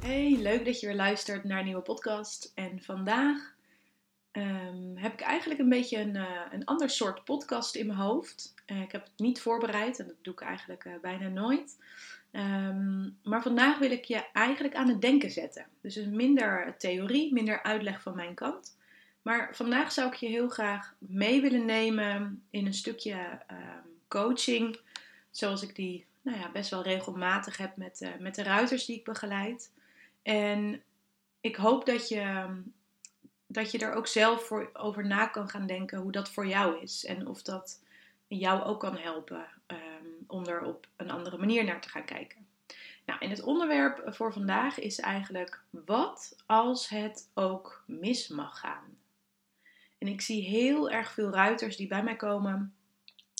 Hey, leuk dat je weer luistert naar een nieuwe podcast. En vandaag ehm, heb ik eigenlijk een beetje een, uh, een ander soort podcast in mijn hoofd. Uh, ik heb het niet voorbereid en dat doe ik eigenlijk uh, bijna nooit. Um, maar vandaag wil ik je eigenlijk aan het denken zetten. Dus minder theorie, minder uitleg van mijn kant. Maar vandaag zou ik je heel graag mee willen nemen in een stukje um, coaching. Zoals ik die nou ja, best wel regelmatig heb met, met de ruiters die ik begeleid. En ik hoop dat je, dat je er ook zelf voor, over na kan gaan denken hoe dat voor jou is. En of dat jou ook kan helpen um, om er op een andere manier naar te gaan kijken. Nou, en het onderwerp voor vandaag is eigenlijk: wat als het ook mis mag gaan? En ik zie heel erg veel ruiters die bij mij komen,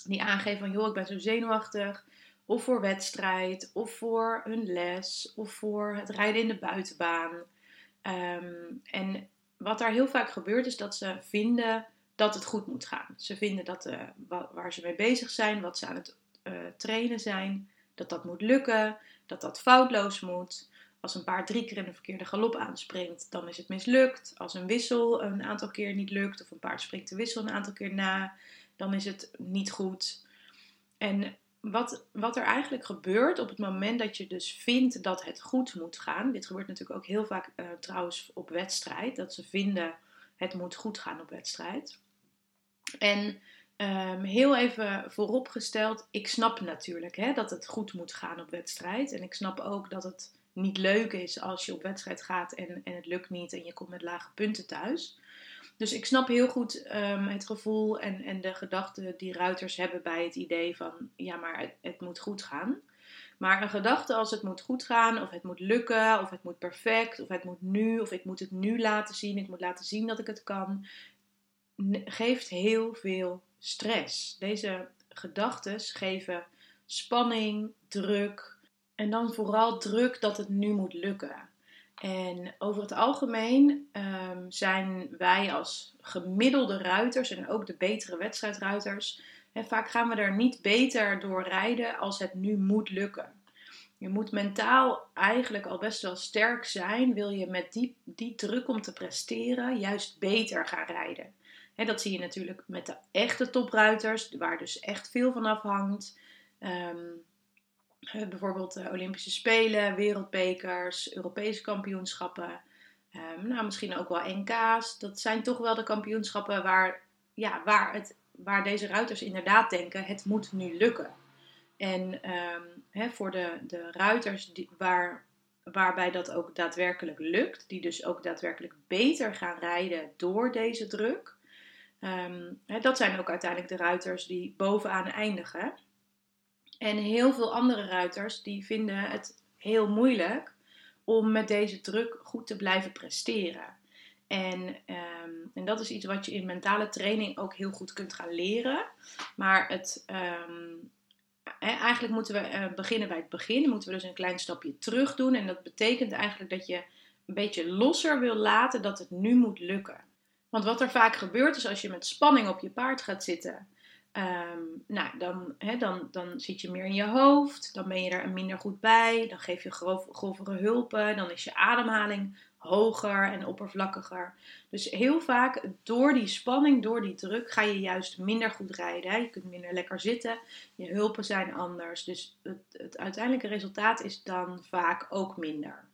die aangeven van joh, ik ben zo zenuwachtig of voor wedstrijd, of voor hun les, of voor het rijden in de buitenbaan. Um, en wat daar heel vaak gebeurt is dat ze vinden dat het goed moet gaan. Ze vinden dat uh, waar ze mee bezig zijn, wat ze aan het uh, trainen zijn, dat dat moet lukken, dat dat foutloos moet. Als een paard drie keer in de verkeerde galop aanspringt, dan is het mislukt. Als een wissel een aantal keer niet lukt, of een paard springt de wissel een aantal keer na, dan is het niet goed. En wat, wat er eigenlijk gebeurt op het moment dat je dus vindt dat het goed moet gaan. Dit gebeurt natuurlijk ook heel vaak uh, trouwens op wedstrijd. Dat ze vinden het moet goed gaan op wedstrijd. En um, heel even vooropgesteld, ik snap natuurlijk hè, dat het goed moet gaan op wedstrijd. En ik snap ook dat het niet leuk is als je op wedstrijd gaat en, en het lukt niet en je komt met lage punten thuis. Dus ik snap heel goed um, het gevoel en, en de gedachten die ruiters hebben bij het idee van ja, maar het, het, moet goed gaan. Maar een gedachte als het moet goed gaan, of het moet lukken, of het moet perfect, of het moet nu, of ik moet het nu laten zien, ik moet laten zien dat ik het kan, geeft heel veel stress. Deze gedachten geven spanning, druk en dan vooral druk dat het nu moet lukken. En over het algemeen um, zijn wij als gemiddelde ruiters en ook de betere wedstrijdruiters, vaak gaan we er niet beter door rijden als het nu moet lukken. Je moet mentaal eigenlijk al best wel sterk zijn, wil je met die, die druk om te presteren juist beter gaan rijden. Hè, dat zie je natuurlijk met de echte topruiters, waar dus echt veel van afhangt. Um, uh, bijvoorbeeld uh, Olympische Spelen, wereldbekers, Europese kampioenschappen. Um, nou, misschien ook wel NK's. Dat zijn toch wel de kampioenschappen waar, ja, waar, het, waar deze ruiters inderdaad denken: het moet nu lukken. En um, voor de, de ruiters die, waar, waarbij dat ook daadwerkelijk lukt, die dus ook daadwerkelijk beter gaan rijden door deze druk. Um, dat zijn ook uiteindelijk de ruiters die bovenaan eindigen. En heel veel andere ruiters die vinden het heel moeilijk om met deze druk goed te blijven presteren. En, um, en dat is iets wat je in mentale training ook heel goed kunt gaan leren. Maar het, um, eigenlijk moeten we uh, beginnen bij het begin. moeten we dus een klein stapje terug doen. En dat betekent eigenlijk dat je een beetje losser wil laten dat het nu moet lukken. Want wat er vaak gebeurt is als je met spanning op je paard gaat zitten Um, nou, dan, dan, dan zit je meer in je hoofd, dan ben je er minder goed bij, dan geef je grovere hulpen, dan is je ademhaling hoger en oppervlakkiger. Dus heel vaak door die spanning, door die druk, ga je juist minder goed rijden. Je kunt minder lekker zitten, je hulpen zijn anders. Dus het, het uiteindelijke resultaat is dan vaak ook minder.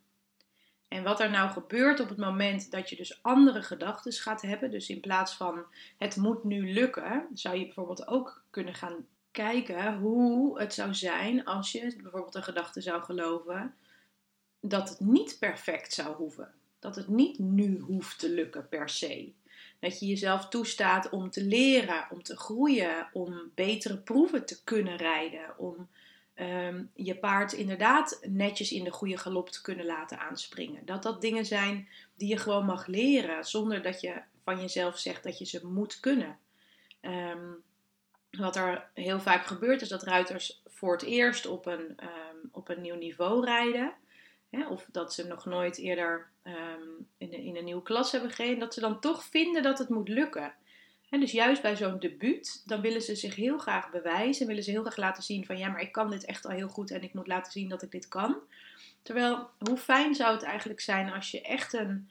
En wat er nou gebeurt op het moment dat je dus andere gedachten gaat hebben, dus in plaats van het moet nu lukken, zou je bijvoorbeeld ook kunnen gaan kijken hoe het zou zijn als je bijvoorbeeld een gedachte zou geloven dat het niet perfect zou hoeven. Dat het niet nu hoeft te lukken per se. Dat je jezelf toestaat om te leren, om te groeien, om betere proeven te kunnen rijden, om Ehm, je paard inderdaad netjes in de goede galop te kunnen laten aanspringen. Dat dat dingen zijn die je gewoon mag leren, zonder dat je van jezelf zegt dat je ze moet kunnen. Ehm, wat er heel vaak gebeurt is dat ruiters voor het eerst op een, ehm, op een nieuw niveau rijden. Hè, of dat ze nog nooit eerder in, in, een nieuwe klas hebben gereden. Dat ze dan toch vinden dat het moet lukken. En dus juist bij zo'n debuut, dan willen ze zich heel graag bewijzen. Willen ze heel graag laten zien van ja, maar ik kan dit echt al heel goed en ik moet laten zien dat ik dit kan. Terwijl, hoe fijn zou het eigenlijk zijn als je echt een,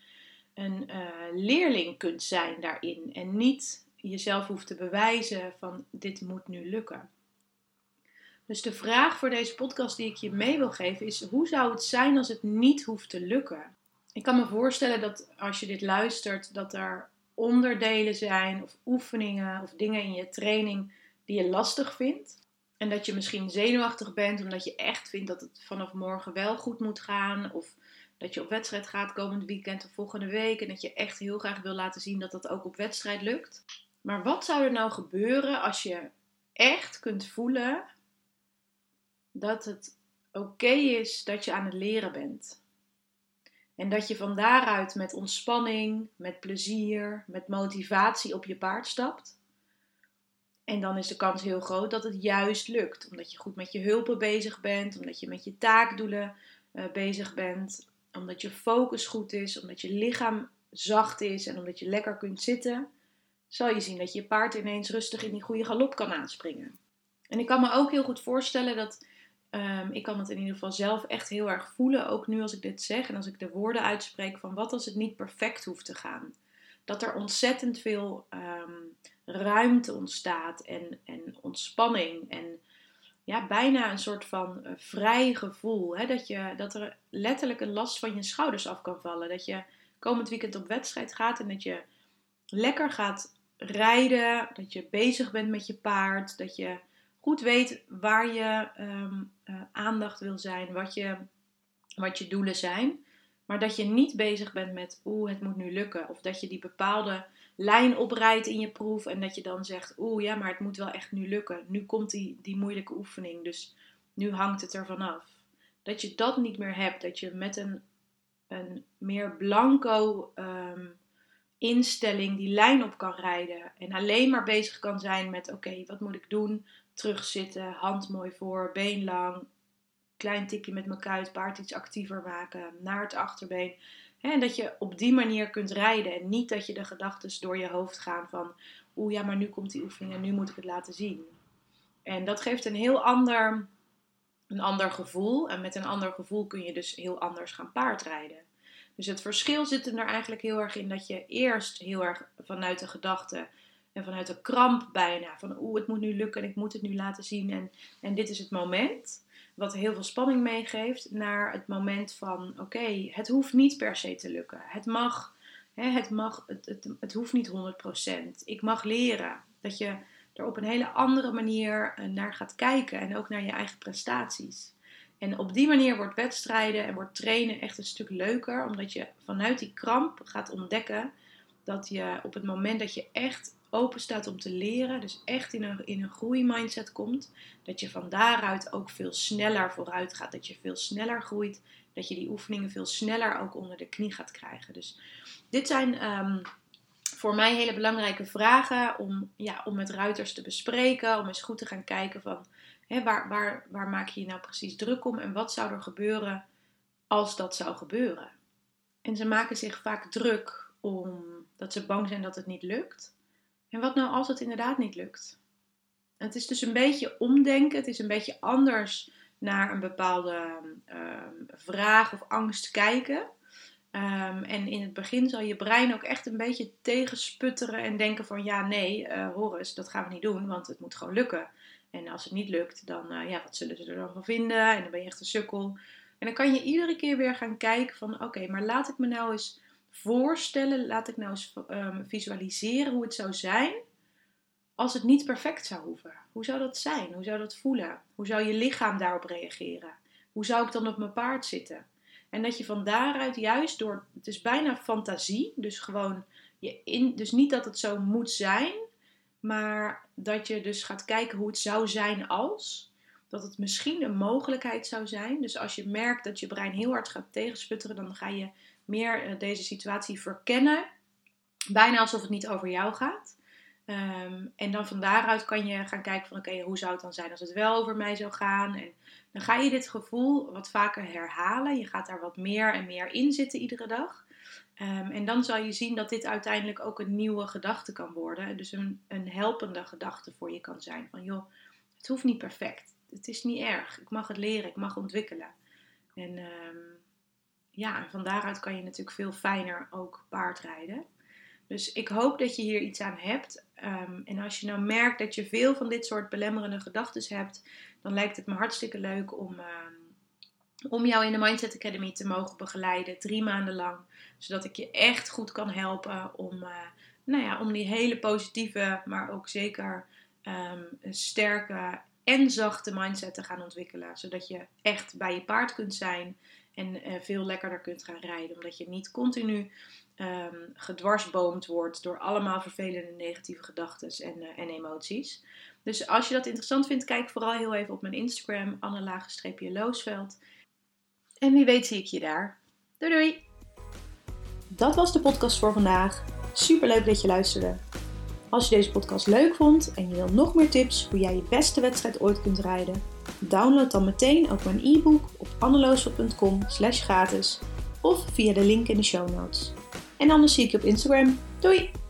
een uh, leerling kunt zijn daarin. En niet jezelf hoeft te bewijzen van dit moet nu lukken. Dus de vraag voor deze podcast die ik je mee wil geven is: hoe zou het zijn als het niet hoeft te lukken? Ik kan me voorstellen dat als je dit luistert, dat er onderdelen zijn of oefeningen of dingen in je training die je lastig vindt. En dat je misschien zenuwachtig bent omdat je echt vindt dat het vanaf morgen wel goed moet gaan. Of dat je op wedstrijd gaat komend weekend of volgende week. En dat je echt heel graag wil laten zien dat dat ook op wedstrijd lukt. Maar wat zou er nou gebeuren als je echt kunt voelen dat het oké is dat je aan het leren bent? En dat je van daaruit met ontspanning, met plezier, met motivatie op je paard stapt. En dan is de kans heel groot dat het juist lukt. Omdat je goed met je hulpen bezig bent, omdat je met je taakdoelen uh, bezig bent, omdat je focus goed is, omdat je lichaam zacht is en omdat je lekker kunt zitten, zal je zien dat je paard ineens rustig in die goede galop kan aanspringen. En ik kan me ook heel goed voorstellen dat Ehm, ik kan het in ieder geval zelf echt heel erg voelen, ook nu als ik dit zeg en als ik de woorden uitspreek van wat als het niet perfect hoeft te gaan. Dat er ontzettend veel ehm, ruimte ontstaat en, en ontspanning en ja, bijna een soort van uh, vrij gevoel. Hè? Dat, je, dat er letterlijk een last van je schouders af kan vallen. Dat je komend weekend op wedstrijd gaat en dat je lekker gaat rijden. Dat je bezig bent met je paard. Dat je goed weet waar je ehm, eh, aandacht wil zijn, wat je, wat je doelen zijn. Maar dat je niet bezig bent met, oeh, het moet nu lukken. Of dat je die bepaalde lijn oprijdt in je proef en dat je dan zegt, oeh, ja, maar het moet wel echt nu lukken. Nu komt die, die moeilijke oefening, dus nu hangt het ervan af. Dat je dat niet meer hebt, dat je met een, een meer blanco ehm, instelling die lijn op kan rijden. En alleen maar bezig kan zijn met: oké, wat moet ik doen? Terugzitten, hand mooi voor, been lang, klein tikje met mijn kuit, paard iets actiever maken, naar het achterbeen. En dat je op die manier kunt rijden en niet dat je de gedachten door je hoofd gaan van: oeh ja, maar nu komt die oefening en nu moet ik het laten zien. En dat geeft een heel ander, een ander gevoel. En met een ander gevoel kun je dus heel anders gaan paardrijden. Dus het verschil zit er eigenlijk heel erg in dat je eerst heel erg vanuit de gedachte en vanuit de kramp bijna van oeh, het moet nu lukken en ik moet het nu laten zien en, en dit is het moment. Wat heel veel spanning meegeeft naar het moment van oké, het hoeft niet per se te lukken. Het mag, hè, het, mag het, het, het hoeft niet 100%. Ik mag leren dat je er op een hele andere manier eh, naar gaat kijken en ook naar je eigen prestaties. En op die manier wordt wedstrijden en wordt trainen echt een stuk leuker, omdat je vanuit die kramp gaat ontdekken dat je op het moment dat je echt open staat om te leren, dus echt in een, in een groeimindset komt, dat je van daaruit ook veel sneller vooruit gaat, dat je veel sneller groeit, dat je die oefeningen veel sneller ook onder de knie gaat krijgen. Dus dit zijn ehm, voor mij hele belangrijke vragen om, ja, om met ruiters te bespreken, om eens goed te gaan kijken van waar, waar, waar maak je je nou precies druk om en wat zou er gebeuren als dat zou gebeuren? En ze maken zich vaak druk omdat ze bang zijn dat het niet lukt. En wat nou als het inderdaad niet lukt? Het is dus een beetje omdenken, het is een beetje anders naar een bepaalde ehm, vraag of angst kijken. Ehm, en in het begin zal je brein ook echt een beetje tegensputteren en denken van ja, nee, uh, Horus, dat gaan we niet doen, want het moet gewoon lukken. En als het niet lukt, dan uh, ja, wat zullen ze er dan van vinden? En dan ben je echt een sukkel. En dan kan je iedere keer weer gaan kijken van oké, maar laat ik me nou eens voorstellen, laat ik nou eens um, visualiseren hoe het zou zijn als het niet perfect zou hoeven. Hoe zou dat zijn? Hoe zou dat voelen? Hoe zou je lichaam daarop reageren? Hoe zou ik dan op mijn paard zitten? En dat je van daaruit juist door, het is bijna fantasie, dus gewoon je in, dus niet dat het zo moet zijn, maar dat je dus gaat kijken hoe het zou zijn als. dat het misschien een mogelijkheid zou zijn. Dus als je merkt dat je brein heel hard gaat tegensputteren, dan ga je meer eh, deze situatie verkennen. Bijna alsof het niet over jou gaat. Ehm, en dan van daaruit kan je gaan kijken van oké, hoe zou het dan zijn als het wel over mij zou gaan? En dan ga je dit gevoel wat vaker herhalen. Je gaat daar wat meer en meer in zitten iedere dag. Ehm, en dan zal je zien dat dit uiteindelijk ook een nieuwe gedachte kan worden. Dus een, een helpende gedachte voor je kan zijn. Van joh, het hoeft niet perfect. Het is niet erg. Ik mag het leren, ik mag ontwikkelen. En um, ja, van daaruit kan je natuurlijk veel fijner ook paardrijden. Dus ik hoop dat je hier iets aan hebt. Ehm, en als je nou merkt dat je veel van dit soort belemmerende gedachten hebt, dan lijkt het me hartstikke leuk om, ehm, om jou in de Mindset Academy te mogen begeleiden, drie maanden lang. Zodat ik je echt goed kan helpen om, uh, nou ja, om die hele positieve, maar ook zeker um, sterke en zachte mindset te gaan ontwikkelen. Zodat je echt bij je paard kunt zijn en uh, veel lekkerder kunt gaan rijden. Omdat je niet continu um, gedwarsboomd wordt door allemaal vervelende negatieve gedachten en, uh, en emoties. Dus als je dat interessant vindt, kijk vooral heel even op mijn Instagram, Anne-Loosveld. En wie weet zie ik je daar. Doei doei! Dat was de podcast voor vandaag. Super leuk dat je luisterde. Als je deze podcast leuk vond en je wil nog meer tips hoe jij je beste wedstrijd ooit kunt rijden, download dan meteen ook mijn e-book op anneloosveld.com gratis of via de link in de show notes. En anders zie ik je op Instagram. Doei!